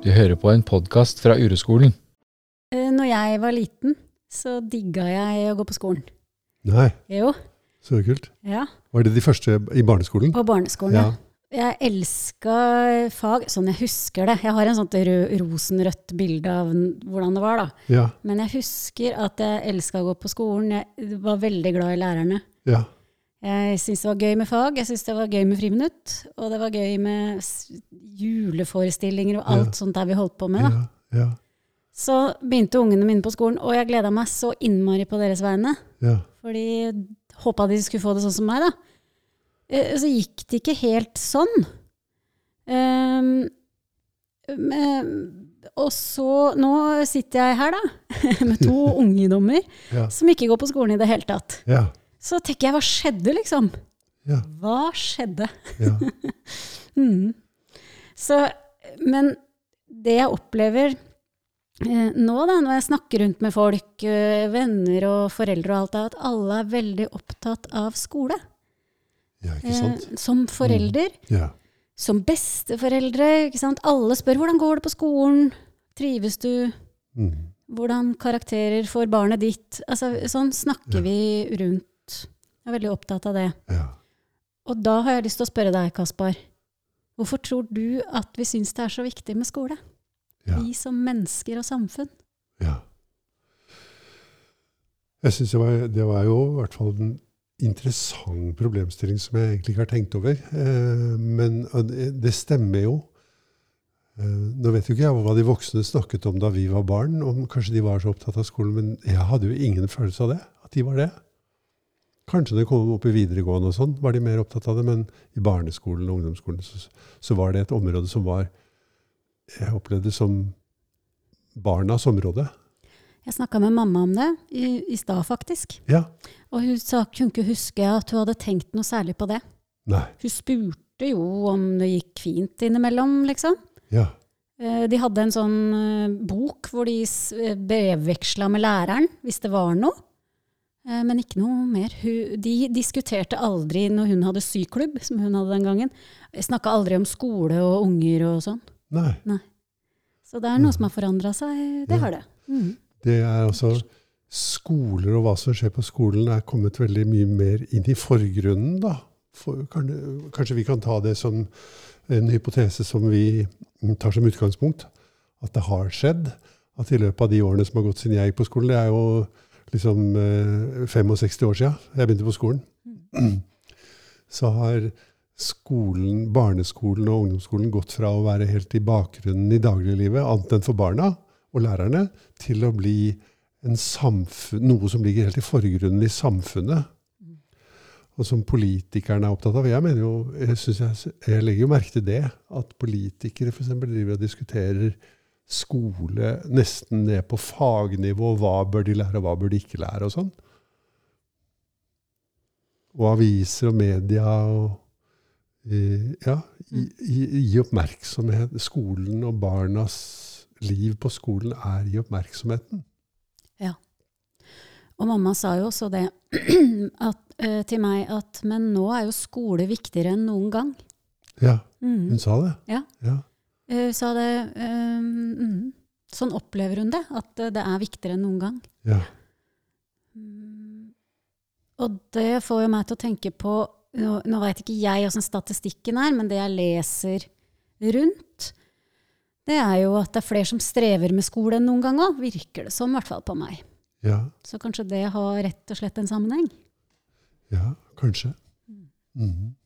Du hører på en podkast fra Ureskolen. Eh, Når jeg var liten, så digga jeg å gå på skolen. Nei, Jo, så kult. ja. Var det de første i barneskolen? På barneskolen, Ja. ja. Jeg elska fag, sånn jeg husker det. Jeg har en sånt rød, rosenrødt bilde av n- hvordan det var, da. Ja. Men jeg husker at jeg elska å gå på skolen. Jeg var veldig glad i lærerne. ja. Jeg syntes det var gøy med fag, jeg syntes det var gøy med friminutt, og det var gøy med juleforestillinger og alt Ja. sånt der vi holdt på med. da. ja, ja, Så begynte ungene mine på skolen, og jeg gleda meg så innmari på deres vegne. ja. Fordi håpa de skulle få det sånn som meg, da. Eh, Så gikk det ikke helt sånn. Um, med, og så Nå sitter jeg her, da, med to ungdommer som ikke går på skolen i det hele tatt. ja. Så tenker jeg, hva skjedde, liksom? ja, Hva skjedde? ja. Mm. Så, men det jeg opplever eh, nå, da, når jeg snakker rundt med folk, eh, venner og foreldre og alt, at alle er veldig opptatt av skole. ja ikke sant? Eh, som forelder, Ja. som besteforeldre. Ikke sant? Alle spør hvordan går det på skolen, trives du, Mm. hvordan karakterer får barnet ditt. Altså, sånn snakker vi rundt. Jeg er veldig opptatt av det. ja. Og da har jeg lyst til å spørre deg, Kaspar. Hvorfor tror du at vi syns det er så viktig med skole? Ja. Vi som mennesker og samfunn. ja. Jeg syns det, var- det var jo i hvert fall en interessant problemstilling som jeg egentlig ikke har tenkt over. Eh, men det det stemmer jo. Eh, nå vet jo ikke jeg hva de voksne snakket om da vi var barn, om kanskje de var så opptatt av skolen, men jeg hadde jo ingen følelse av det, at de var det. Kanskje når de kom opp i videregående og sånn, var de mer opptatt av det, men i barneskolen og ungdomsskolen så, så var det et område som var Jeg opplevde det som barnas område. Jeg snakka med mamma om det i, i stad, faktisk. Ja. Og hun sa, kunne ikke huske at hun hadde tenkt noe særlig på det. Nei. Hun spurte jo om det gikk fint innimellom, liksom. Ja. Eh, De hadde en sånn eh, bok hvor de eh, brevveksla med læreren hvis det var noe. Eh, Men ikke noe mer. De diskuterte aldri når hun hadde syklubb, som hun hadde den gangen. Snakka aldri om skole og unger og sånn. Nei. Så det er noe som har forandra seg. Det Ja. har det. Mm. Det er altså Skoler og hva som skjer på skolen, er kommet veldig mye mer inn i forgrunnen, da. For, kanskje vi kan ta det som en hypotese som vi tar som utgangspunkt. At det har skjedd. At i løpet av de årene som har gått siden jeg gikk på skolen, det er jo liksom eh, 65 år siden jeg begynte på skolen, så har skolen, barneskolen og ungdomsskolen gått fra å være helt i bakgrunnen i dagliglivet, annet enn for barna og lærerne, til å bli en samfunn, noe som ligger helt i forgrunnen i samfunnet. Og som politikerne er opptatt av. Jeg mener jo, jeg, jeg, jeg legger jo merke til det, at politikere f.eks. driver og diskuterer skole nesten ned på fagnivå. Hva bør de lære, og hva bør de ikke lære, og sånn. Og aviser og media og eh, Ja, gi, oppmerksomhet. Skolen og barnas liv på skolen er i oppmerksomheten. Ja. Og mamma sa jo også det at, eh, til meg at men nå er jo skole viktigere enn noen gang. Ja, Mm. hun sa det. Ja. ja. Hun sa det eh, mm. Sånn opplever hun det, at eh, det er viktigere enn noen gang. ja. Mm. Og det får jo meg til å tenke på Nå, nå veit ikke jeg åssen statistikken er, men det jeg leser rundt, det er jo at det er flere som strever med skole enn noen gang òg, virker det som, i hvert fall på meg. Ja, Så kanskje det har rett og slett en sammenheng. ja kanskje. Mhm.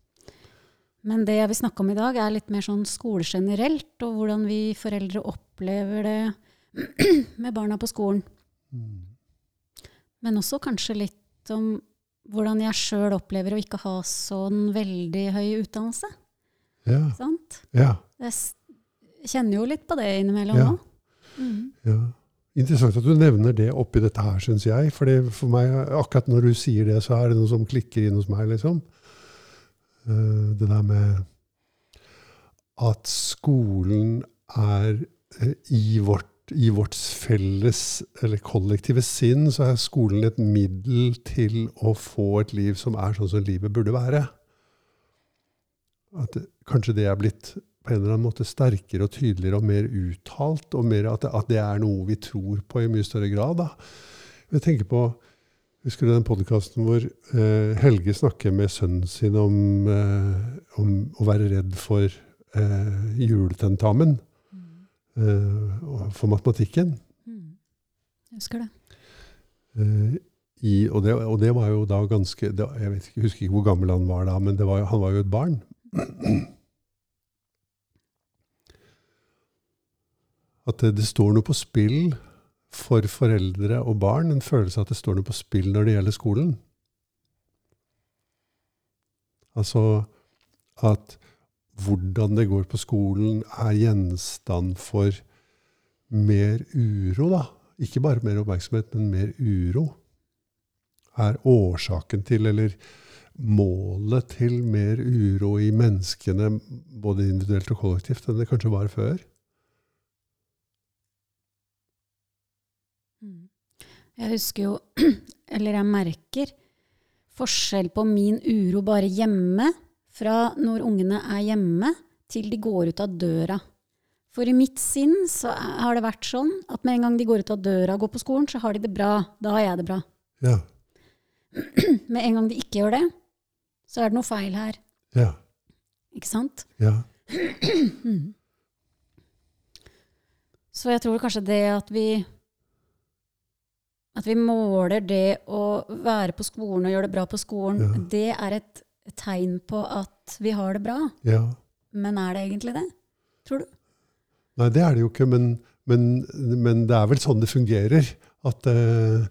Men det jeg vil snakke om i dag, er litt mer sånn skole generelt, og hvordan vi foreldre opplever det med barna på skolen. Men også kanskje litt om hvordan jeg sjøl opplever å ikke ha sånn veldig høy utdannelse. Ja, Sant? ja, Jeg kjenner jo litt på det innimellom Ja. Mm. ja. Interessant at du nevner det oppi dette her, syns jeg. For for meg, akkurat når du sier det, så er det noe som klikker inn hos meg, liksom. Eh, det der med at skolen er eh, i vårt, i vårt felles eller kollektive sinn, så er skolen et middel til å få et liv som er sånn som livet burde være. At det, kanskje det er blitt på en eller annen måte sterkere og tydeligere og mer uttalt, og mer at det, at det er noe vi tror på i mye større grad. Da. Jeg tenker på Husker du den podkasten hvor eh, Helge snakker med sønnen sin om, eh, om å være redd for eh, juletentamen eh, for matematikken? Mm. Jeg husker det. Eh, i, og, det, og det var jo da ganske det, Jeg vet husker ikke hvor gammel han var da, men var, han var jo et barn. At det, det, står noe på spill for foreldre og barn. En følelse av at det står noe på spill når det gjelder skolen. Altså at hvordan det går på skolen, er gjenstand for mer uro, da. Ikke bare mer oppmerksomhet, men mer uro. Er årsaken til, eller målet til, mer uro i menneskene, både individuelt og kollektivt, enn det kanskje var før. Jeg husker jo, eller jeg merker, forskjell på min uro bare hjemme, fra når ungene er hjemme, til de går ut av døra. For i mitt sinn så har det vært sånn at med en gang de går ut av døra og går på skolen, så har de det bra. Da har jeg det bra. Ja. Med en gang de ikke gjør det, så er det noe feil her. Ja. Ikke sant? Ja. Så jeg tror kanskje det at vi at vi måler det å være på skolen og gjøre det bra på skolen, Ja. det er et tegn på at vi har det bra. ja. Men er det egentlig det? Tror du? Nei, det er det jo ikke, men, men, men det er vel sånn det fungerer. At uh,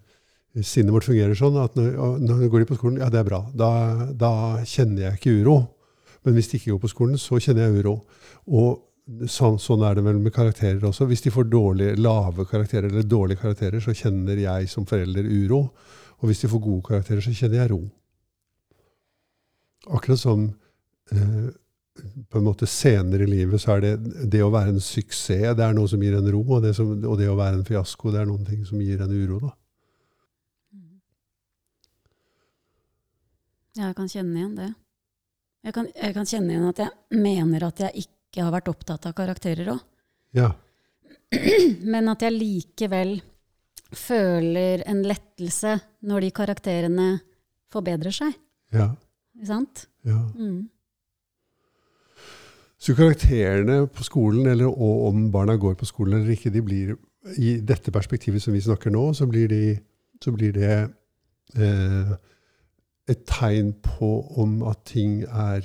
sinnet vårt fungerer sånn at når, når går de på skolen, ja, det er bra. Da, da, kjenner jeg ikke uro. Men hvis de ikke går på skolen, så kjenner jeg uro. Og sånn, sånn er det vel med karakterer også. Hvis de får dårlige, lave karakterer eller dårlige karakterer, så kjenner jeg som forelder uro. Og hvis de får gode karakterer, så kjenner jeg ro. Akkurat som eh, på en måte senere i livet så er det det å være en suksess det er noe som gir en ro, og det, som, og det å være en fiasko det er noen ting som gir en uro. da. Ja, jeg kan kjenne igjen det. Jeg kan, jeg kan kjenne igjen at jeg mener at jeg ikke har vært opptatt av karakterer òg. Ja, Men at jeg likevel føler en lettelse når de karakterene forbedrer seg. ja, Ikke sant? ja. Mm. Så karakterene på skolen, eller og om barna går på skolen eller ikke, de blir i dette perspektivet som vi snakker nå, så blir, de, så blir det eh, et tegn på om at ting er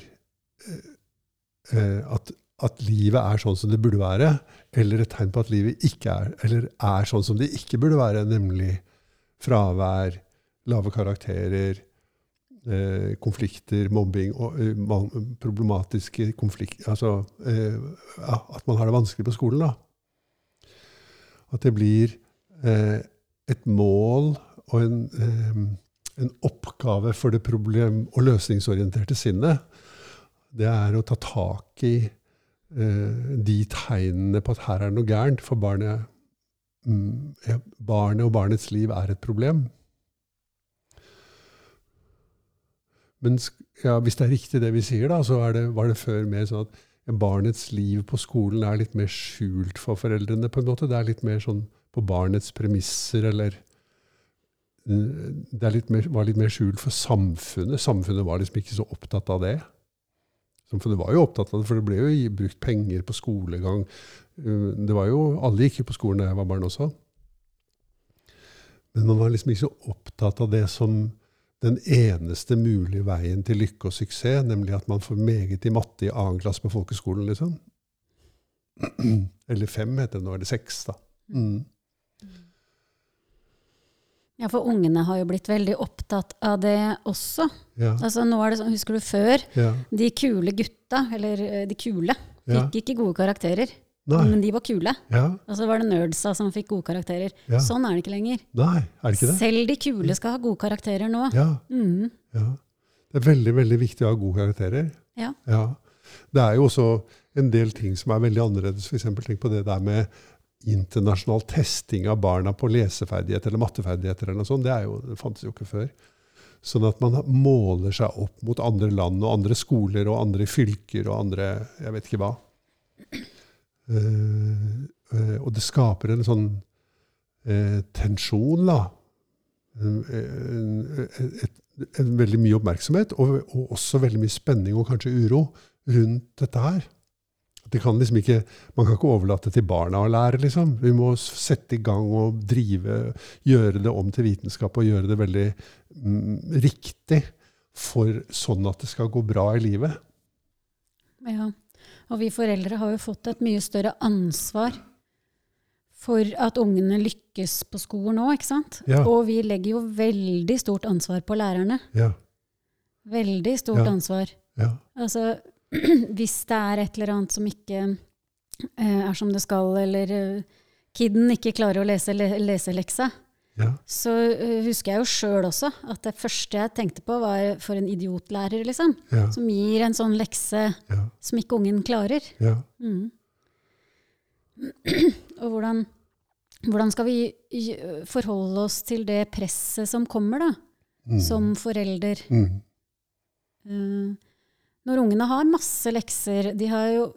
eh, at, at livet er sånn som det burde være, eller et tegn på at livet ikke er, eller er sånn som det ikke burde være, nemlig fravær, lave karakterer, eh, konflikter, mobbing og eh, problematiske konflikter Altså eh, at man har det vanskelig på skolen, da. At det blir eh, et mål og en, eh, en oppgave for det problem- og løsningsorienterte sinnet. Det er å ta tak i de tegnene på at her er det noe gærent, for barnet, mm, barnet og barnets liv er et problem. Men ja, hvis det er riktig det vi sier, da, så det, var det før mer sånn at barnets liv på skolen er litt mer skjult for foreldrene. på en måte. Det er litt mer sånn på barnets premisser, eller eh, Det litt mer, var litt mer skjult for samfunnet. Samfunnet var liksom ikke så opptatt av det. Samfunnet var jo opptatt av det, for det ble jo brukt penger på skolegang. Eh, Det var jo, Alle gikk jo på skolen da jeg var barn også. Men man var liksom ikke så opptatt av det som den eneste mulige veien til lykke og suksess, nemlig at man får meget i matte i annen klasse på folkeskolen, liksom. Eller fem, heter det nå. Eller seks, da. Mm. Ja, for ungene har jo blitt veldig opptatt av det også. Ja, Altså, nå er det sånn, Husker du før? ja, De kule gutta, eller eh, de kule, ja. fikk ikke gode karakterer. Nei. Men de var kule. Ja, Og så var det nerdsa som fikk gode karakterer. ja. Sånn er det ikke lenger. Nei, er det ikke det? Selv de kule skal ha gode karakterer nå. Ja, Mm. ja. Det er veldig, veldig viktig å ha gode karakterer. Ja. Ja. Det er jo også en del ting som er veldig annerledes. Eksempel, tenk på det der med internasjonal testing av barna på leseferdigheter eller matteferdigheter. eller noe sånt. Det, jo, det fantes jo ikke før. Sånn at man måler seg opp mot andre land og andre skoler og andre fylker og andre jeg vet ikke hva. Uh, uh, og det skaper en sånn uh, tensjon, da. En veldig mye oppmerksomhet, og, og, også veldig mye spenning og kanskje uro rundt dette her. Det kan liksom ikke, man kan ikke overlate til barna å lære, liksom. Vi må sette i gang og drive, gjøre det om til vitenskap og gjøre det veldig mm, riktig for sånn at det skal gå bra i livet. Ja, og vi foreldre har jo fått et mye større ansvar for at ungene lykkes på skolen òg, ikke sant? Ja. Og vi legger jo veldig stort ansvar på lærerne. Ja, Veldig stort Ja. ansvar. ja, Altså, hvis det er et eller annet som ikke eh, er som det skal, eller eh, kiden ikke klarer å lese le leseleksa, ja, så eh, husker jeg jo sjøl også at det første jeg tenkte på, var for en idiotlærer, liksom. ja, Som gir en sånn lekse ja, som ikke ungen klarer. ja. Mm. Og hvordan, hvordan skal vi forholde oss til det presset som kommer, da, Mm. som forelder? Mm. Eh, når ungene har masse lekser, de har jo,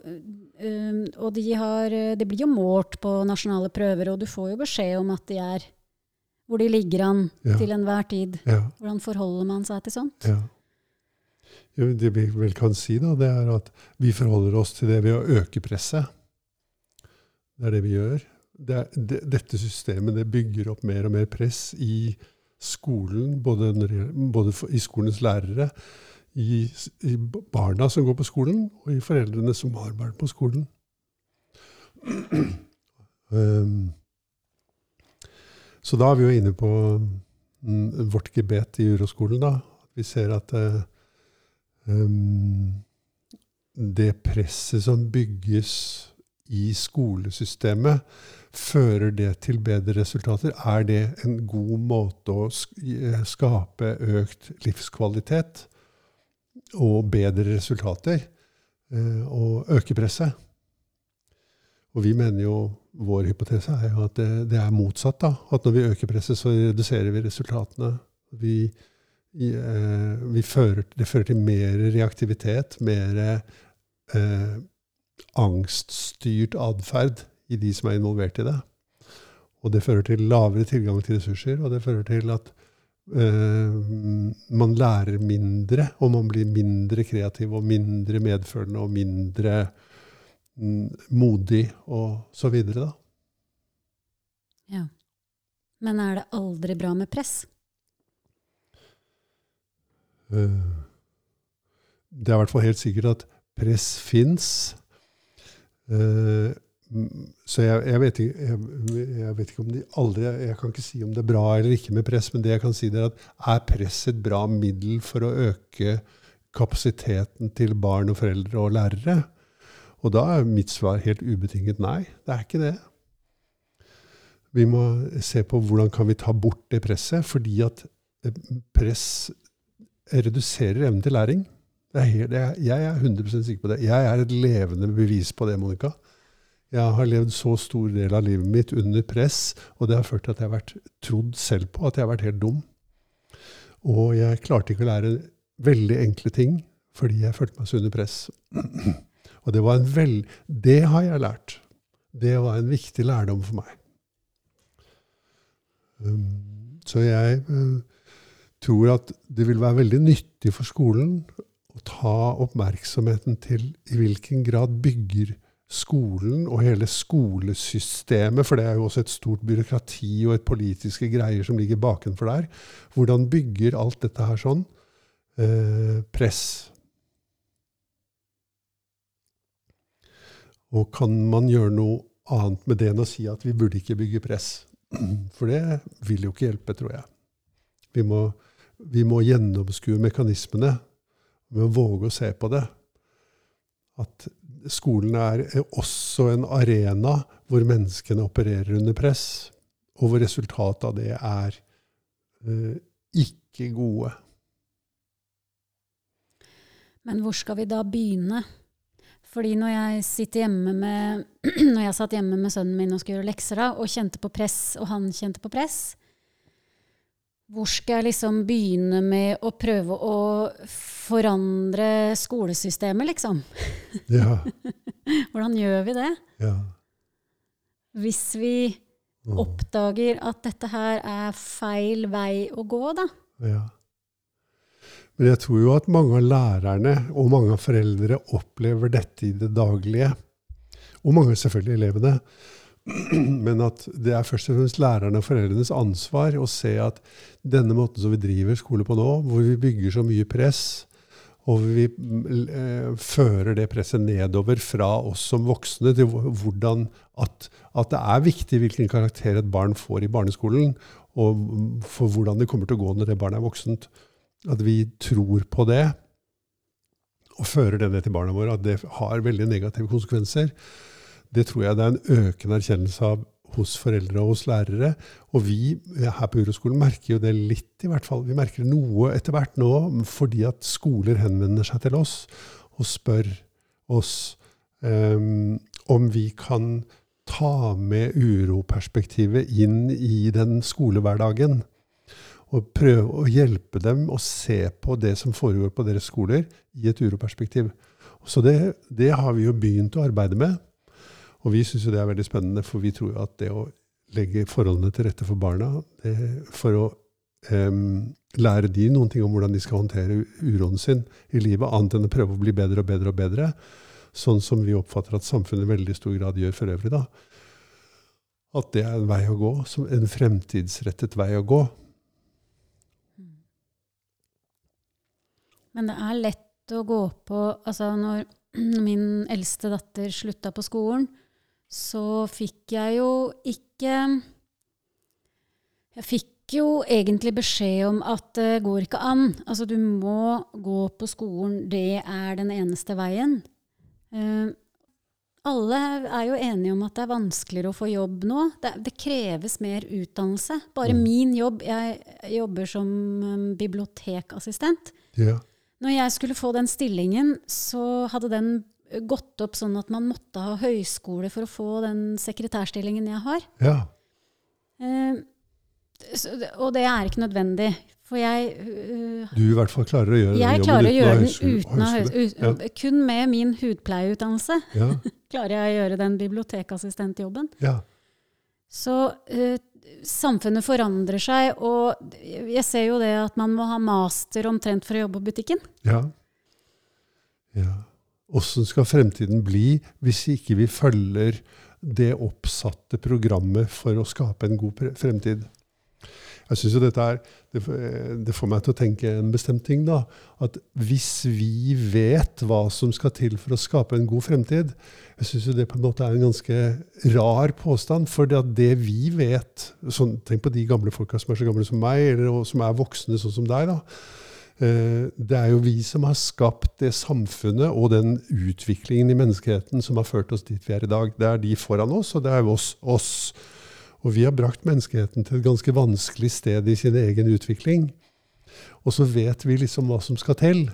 eh, og de, har, det blir jo målt på nasjonale prøver, og du får jo beskjed om at de er hvor de ligger an Ja. til enhver tid. ja. Hvordan forholder man seg til sånt? Ja. Jo, det vi vel kan si, da, det er at vi forholder oss til det ved å øke presset. Det er det vi gjør. Det er, det, dette systemet det bygger opp mer og mer press i skolen, både, både for, i skolens lærere, i, i barna som går på skolen, og i foreldrene som har barn på skolen. Um, så da er vi jo inne på mm, vårt gebet i uroskolen, da. Vi ser at uh, um, det presset som bygges i skolesystemet, fører det til bedre resultater? Er det en god måte å eh, skape økt livskvalitet og bedre resultater? eh, Og øke presset? Og vi mener jo, vår hypotese er jo at det, det er motsatt. da, At når vi øker presset, så reduserer vi resultatene. Vi, eh, vi fører, det fører til mer reaktivitet, mer eh, angststyrt atferd i de som er involvert i det. Og det fører til lavere tilgang til ressurser, og det fører til at man lærer mindre, og man blir mindre kreativ og mindre medfølende og mindre mm, modig og så videre, da. Ja. Men er det aldri bra med press? Eh, Det er i hvert fall helt sikkert at press fins. Så jeg, jeg, vet ikke, jeg, jeg vet ikke om de aldri Jeg kan ikke si om det er bra eller ikke med press, men det jeg kan si er at er press et bra middel for å øke kapasiteten til barn og foreldre og lærere? Og da er mitt svar helt ubetinget nei. Det er ikke det. Vi må se på hvordan kan vi ta bort det presset, fordi at eh, press reduserer evnen til læring. Er helt, jeg er 100% sikker på det. Jeg er et levende bevis på det, Monica. Jeg har levd så stor del av livet mitt under press, og det har ført til at jeg har vært trodd selv på at jeg har vært helt dum. Og jeg klarte ikke å lære veldig enkle ting fordi jeg følte meg så under press. Og det, vel, det har jeg lært. Det var en viktig lærdom for meg. Um, så jeg uh, tror at det vil være veldig nyttig for skolen å ta oppmerksomheten til i hvilken grad bygger skolen og hele skolesystemet, for det er jo også et stort byråkrati og et politiske greier som ligger bakenfor der. Hvordan bygger alt dette her sånn? Eh, press. Og kan man gjøre noe annet med det enn å si at vi burde ikke bygge press? For det vil jo ikke hjelpe, tror jeg. Vi må, vi må gjennomskue mekanismene Vi å våge å se på det. At skolen er også en arena hvor menneskene opererer under press, og hvor resultatet av det er eh, ikke gode. Men hvor skal vi da begynne? Fordi når jeg, med, når jeg satt hjemme med sønnen min og skulle gjøre lekser, da, og kjente på press, og han kjente på press hvor skal jeg liksom begynne med å prøve å forandre skolesystemet, liksom? Ja. Hvordan gjør vi det? ja. Hvis vi Mm. oppdager at dette her er feil vei å gå, da. Ja. Men jeg tror jo at mange av lærerne og mange av foreldre opplever dette i det daglige. Og mange selvfølgelig elevene. Men at det er først og fremst lærerne og foreldrenes ansvar å se at denne måten som vi driver skole på nå, hvor vi bygger så mye press, og vi eh, fører det presset nedover fra oss som voksne til hvordan at, at det er viktig hvilken karakter et barn får i barneskolen, og for hvordan det kommer til å gå når det barnet er voksent. At vi tror på det og fører det ned til barna våre, at det har veldig negative konsekvenser. Det tror jeg det er en økende erkjennelse av hos foreldre og hos lærere. Og vi her på Uroskolen merker jo det litt, i hvert fall. Vi merker noe etter hvert nå, fordi at skoler henvender seg til oss og spør oss um, om vi kan ta med uroperspektivet inn i den skolehverdagen. Og prøve å hjelpe dem å se på det som foregår på deres skoler, i et uroperspektiv. Så det, det har vi jo begynt å arbeide med. Og vi syns jo det er veldig spennende, for vi tror jo at det å legge forholdene til rette for barna det, for å um, lære de noen ting om hvordan de skal håndtere uroen sin i livet, annet enn å prøve å bli bedre og bedre og bedre, sånn som vi oppfatter at samfunnet i veldig stor grad gjør for øvrig, da. At det er en vei å gå, som en fremtidsrettet vei å gå. Men det er lett å gå på Altså, når min eldste datter slutta på skolen, så fikk jeg jo ikke Jeg fikk jo egentlig beskjed om at det går ikke an. Altså, du må gå på skolen. Det er den eneste veien. Uh, alle er jo enige om at det er vanskeligere å få jobb nå. Det, det kreves mer utdannelse. Bare Mm. min jobb Jeg jobber som um, bibliotekassistent. Yeah. Når jeg skulle få den stillingen, så hadde den gått opp sånn at man måtte ha høyskole for å få den sekretærstillingen jeg har. ja. Eh, så, og det er ikke nødvendig. For jeg, uh, Du i hvert fall klarer å gjøre den jeg jobben klarer å gjøre den høyskole- uten ha høyskole. Ja. Kun med min hudpleieutdannelse Ja, klarer jeg å gjøre den bibliotekassistentjobben. ja, Så uh, samfunnet forandrer seg, og jeg ser jo det at man må ha master omtrent for å jobbe på butikken. ja. ja. Åssen skal fremtiden bli hvis ikke vi følger det oppsatte programmet for å skape en god fremtid? Jeg synes jo dette er, det, får meg til å tenke en bestemt ting. da, At hvis vi vet hva som skal til for å skape en god fremtid Jeg syns det på en måte er en ganske rar påstand. For det, at det vi vet sånn, Tenk på de gamle folka som er så gamle som meg, eller som er voksne sånn som deg. da, Det er jo vi som har skapt det samfunnet og den utviklingen i menneskeheten som har ført oss dit vi er i dag. Det er de foran oss, og det er oss. oss. Og vi har brakt menneskeheten til et ganske vanskelig sted i sin egen utvikling. Og så vet vi liksom hva som skal til.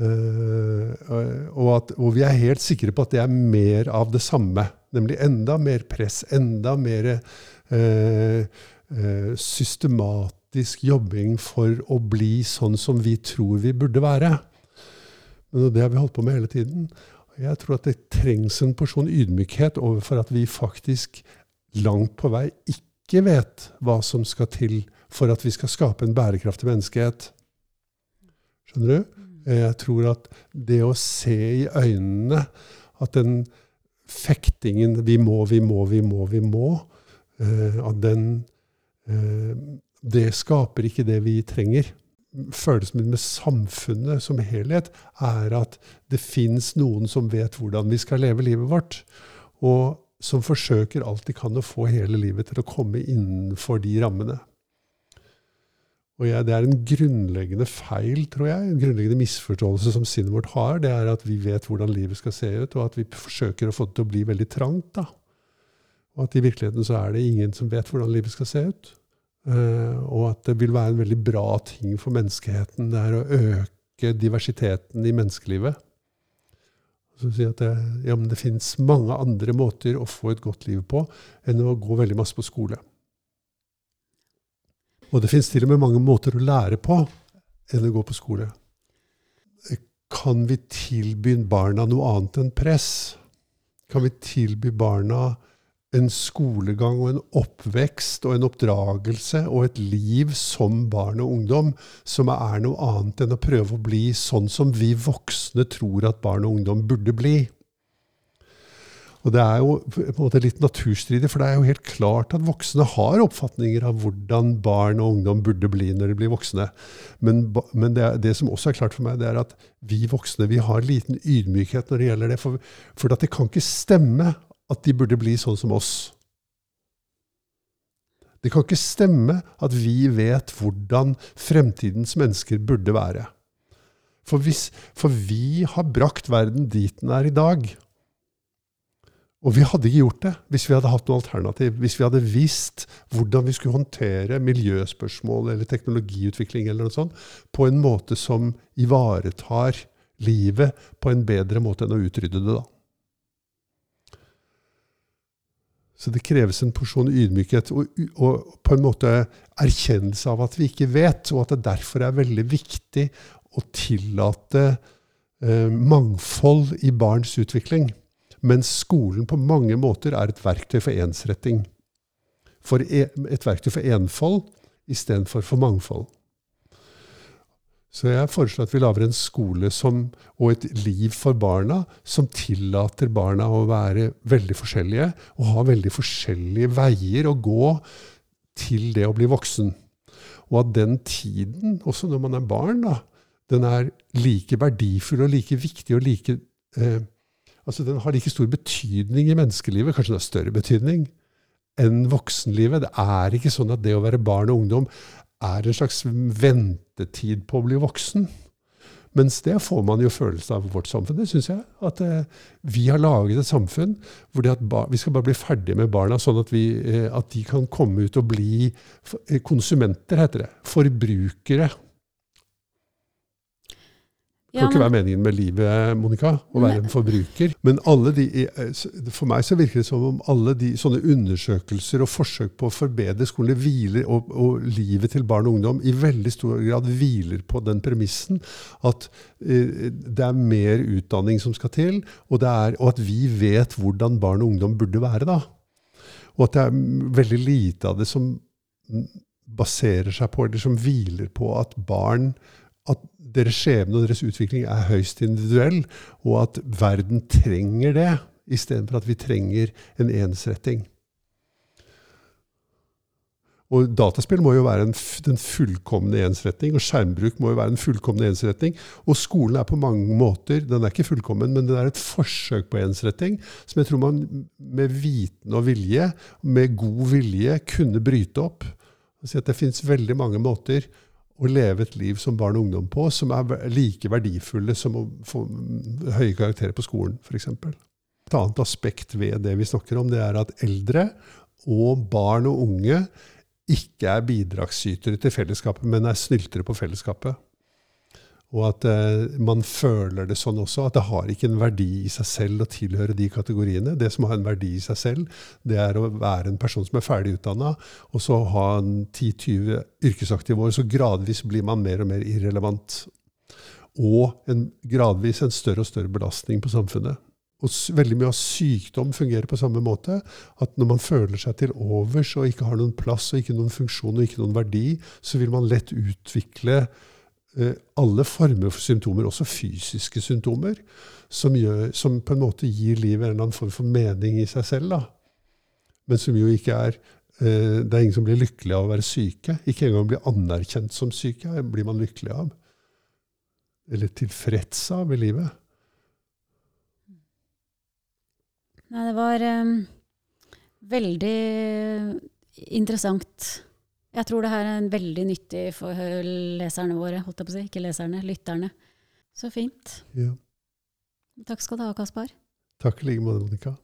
Uh, og, at, og vi er helt sikre på at det er mer av det samme. Nemlig enda mer press, enda mer eh, eh, systematisk jobbing for å bli sånn som vi tror vi burde være. Men det har vi holdt på med hele tiden. Jeg tror at det trengs en porsjon ydmykhet overfor at vi faktisk langt på vei ikke vet hva som skal til for at vi skal skape en bærekraftig menneskehet. Skjønner du? Jeg tror at det å se i øynene at den fektingen 'vi må, vi må, vi må, vi må', eh, at den eh, Det skaper ikke det vi trenger. Følelsen min med samfunnet som helhet er at det fins noen som vet hvordan vi skal leve livet vårt. Og som forsøker alt de kan å få hele livet til å komme innenfor de rammene. Og jeg, Det er en grunnleggende feil, tror jeg, en grunnleggende misforståelse som sinnet vårt har. Det er at vi vet hvordan livet skal se ut, og at vi forsøker å få det til å bli veldig trangt. da. Og at i virkeligheten så er det ingen som vet hvordan livet skal se ut. Uh, og at det vil være en veldig bra ting for menneskeheten. Det er å øke diversiteten i menneskelivet. Så si at det, ja, men det finnes mange andre måter å få et godt liv på enn å gå veldig masse på skole. Og det fins til og med mange måter å lære på enn å gå på skole. Kan vi tilby barna noe annet enn press? Kan vi tilby barna en skolegang og en oppvekst og en oppdragelse og et liv som barn og ungdom som er noe annet enn å prøve å bli sånn som vi voksne tror at barn og ungdom burde bli? Og Det er jo på en måte litt naturstridig, for det er jo helt klart at voksne har oppfatninger av hvordan barn og ungdom burde bli når de blir voksne. Men, men det, det, som også er klart for meg, det er at vi voksne vi har liten ydmykhet når det gjelder det. For, for det kan ikke stemme at de burde bli sånn som oss. Det kan ikke stemme at vi vet hvordan fremtidens mennesker burde være. For, hvis, for vi har brakt verden dit den er i dag. Og vi hadde ikke gjort det hvis vi hadde hatt noe alternativ. Hvis vi hadde visst hvordan vi skulle håndtere miljøspørsmål eller teknologiutvikling eller noe sånt, på en måte som ivaretar livet på en bedre måte enn å utrydde det, da. Så det kreves en porsjon ydmykhet og, og, på en måte erkjennelse av at vi ikke vet, og at det derfor er veldig viktig å tillate eh, mangfold i barns utvikling. Mens skolen på mange måter er et verktøy for ensretting. For e, et verktøy for enfold istedenfor for mangfold. Så jeg foreslår at vi lager en skole som, og et liv for barna som tillater barna å være veldig forskjellige og ha veldig forskjellige veier å gå til det å bli voksen. Og at den tiden, også når man er barn, da, den er like verdifull og like viktig og like eh, Altså den har like stor betydning i menneskelivet, kanskje den har større betydning, enn voksenlivet. Det er ikke sånn at det å være barn og ungdom er en slags ventetid på å bli voksen. Mens det får man jo følelsen av vårt samfunn. Det syns jeg. At eh, vi har laget et samfunn hvor vi skal bare bli ferdige med barna, sånn at, vi, eh, at de kan komme ut og bli konsumenter, heter det. Forbrukere det kan ja, ikke være meningen med livet, Monica, å være en forbruker. Men de, eh, for meg så virker det som om alle de sånne undersøkelser og forsøk på å forbedre skolen hviler, og, og, livet til barn og ungdom i veldig stor grad hviler på den premissen at eh, det er mer utdanning som skal til, og, er, og, at vi vet hvordan barn og ungdom burde være. da. Og at det er veldig lite av det som baserer seg på, eller som hviler på at barn at deres skjebne og deres utvikling er høyst individuell, og at verden trenger det, istedenfor at vi trenger en ensretting. Og Dataspill må jo være en, den fullkomne ensretting, og skjermbruk må jo være den fullkomne ensretting. Og skolen er på mange måter den er ikke fullkommen, men den er et forsøk på ensretting som jeg tror man med viten og vilje, med god vilje, kunne bryte opp. Si at det finnes veldig mange måter å leve et liv som barn og ungdom på, som er like verdifulle som å få høye karakterer på skolen, f.eks. Et annet aspekt ved det vi snakker om, det er at eldre og barn og unge ikke er bidragsytere til fellesskapet, men er snyltere på fellesskapet. Og at eh, man føler det sånn også, at det har ikke en verdi i seg selv å tilhøre de kategoriene. Det som har en verdi i seg selv, det er å være en person som er ferdig utdanna, og så ha 10-20 yrkesaktive år, så gradvis blir man mer og mer irrelevant. Og en, gradvis en større og større belastning på samfunnet. Og veldig mye av sykdom fungerer på samme måte. At når man føler seg til overs og ikke har noen plass og ikke noen funksjon og ikke noen verdi, så vil man lett utvikle Eh, alle former for symptomer, også fysiske symptomer, som, gjør, som, på en måte gir livet en eller annen form for mening i seg selv. Da. Men som jo ikke er eh, Det er ingen som blir lykkelig av å være syke. Ikke engang bli anerkjent som syke blir man lykkelig av. Eller tilfreds av i livet. Nei, det var um, veldig interessant jeg tror det her er veldig nyttig for leserne våre, holdt jeg på å si. Ikke leserne, lytterne. Så fint. Ja. Takk skal du ha, Kaspar. Takk i like måte, Monica.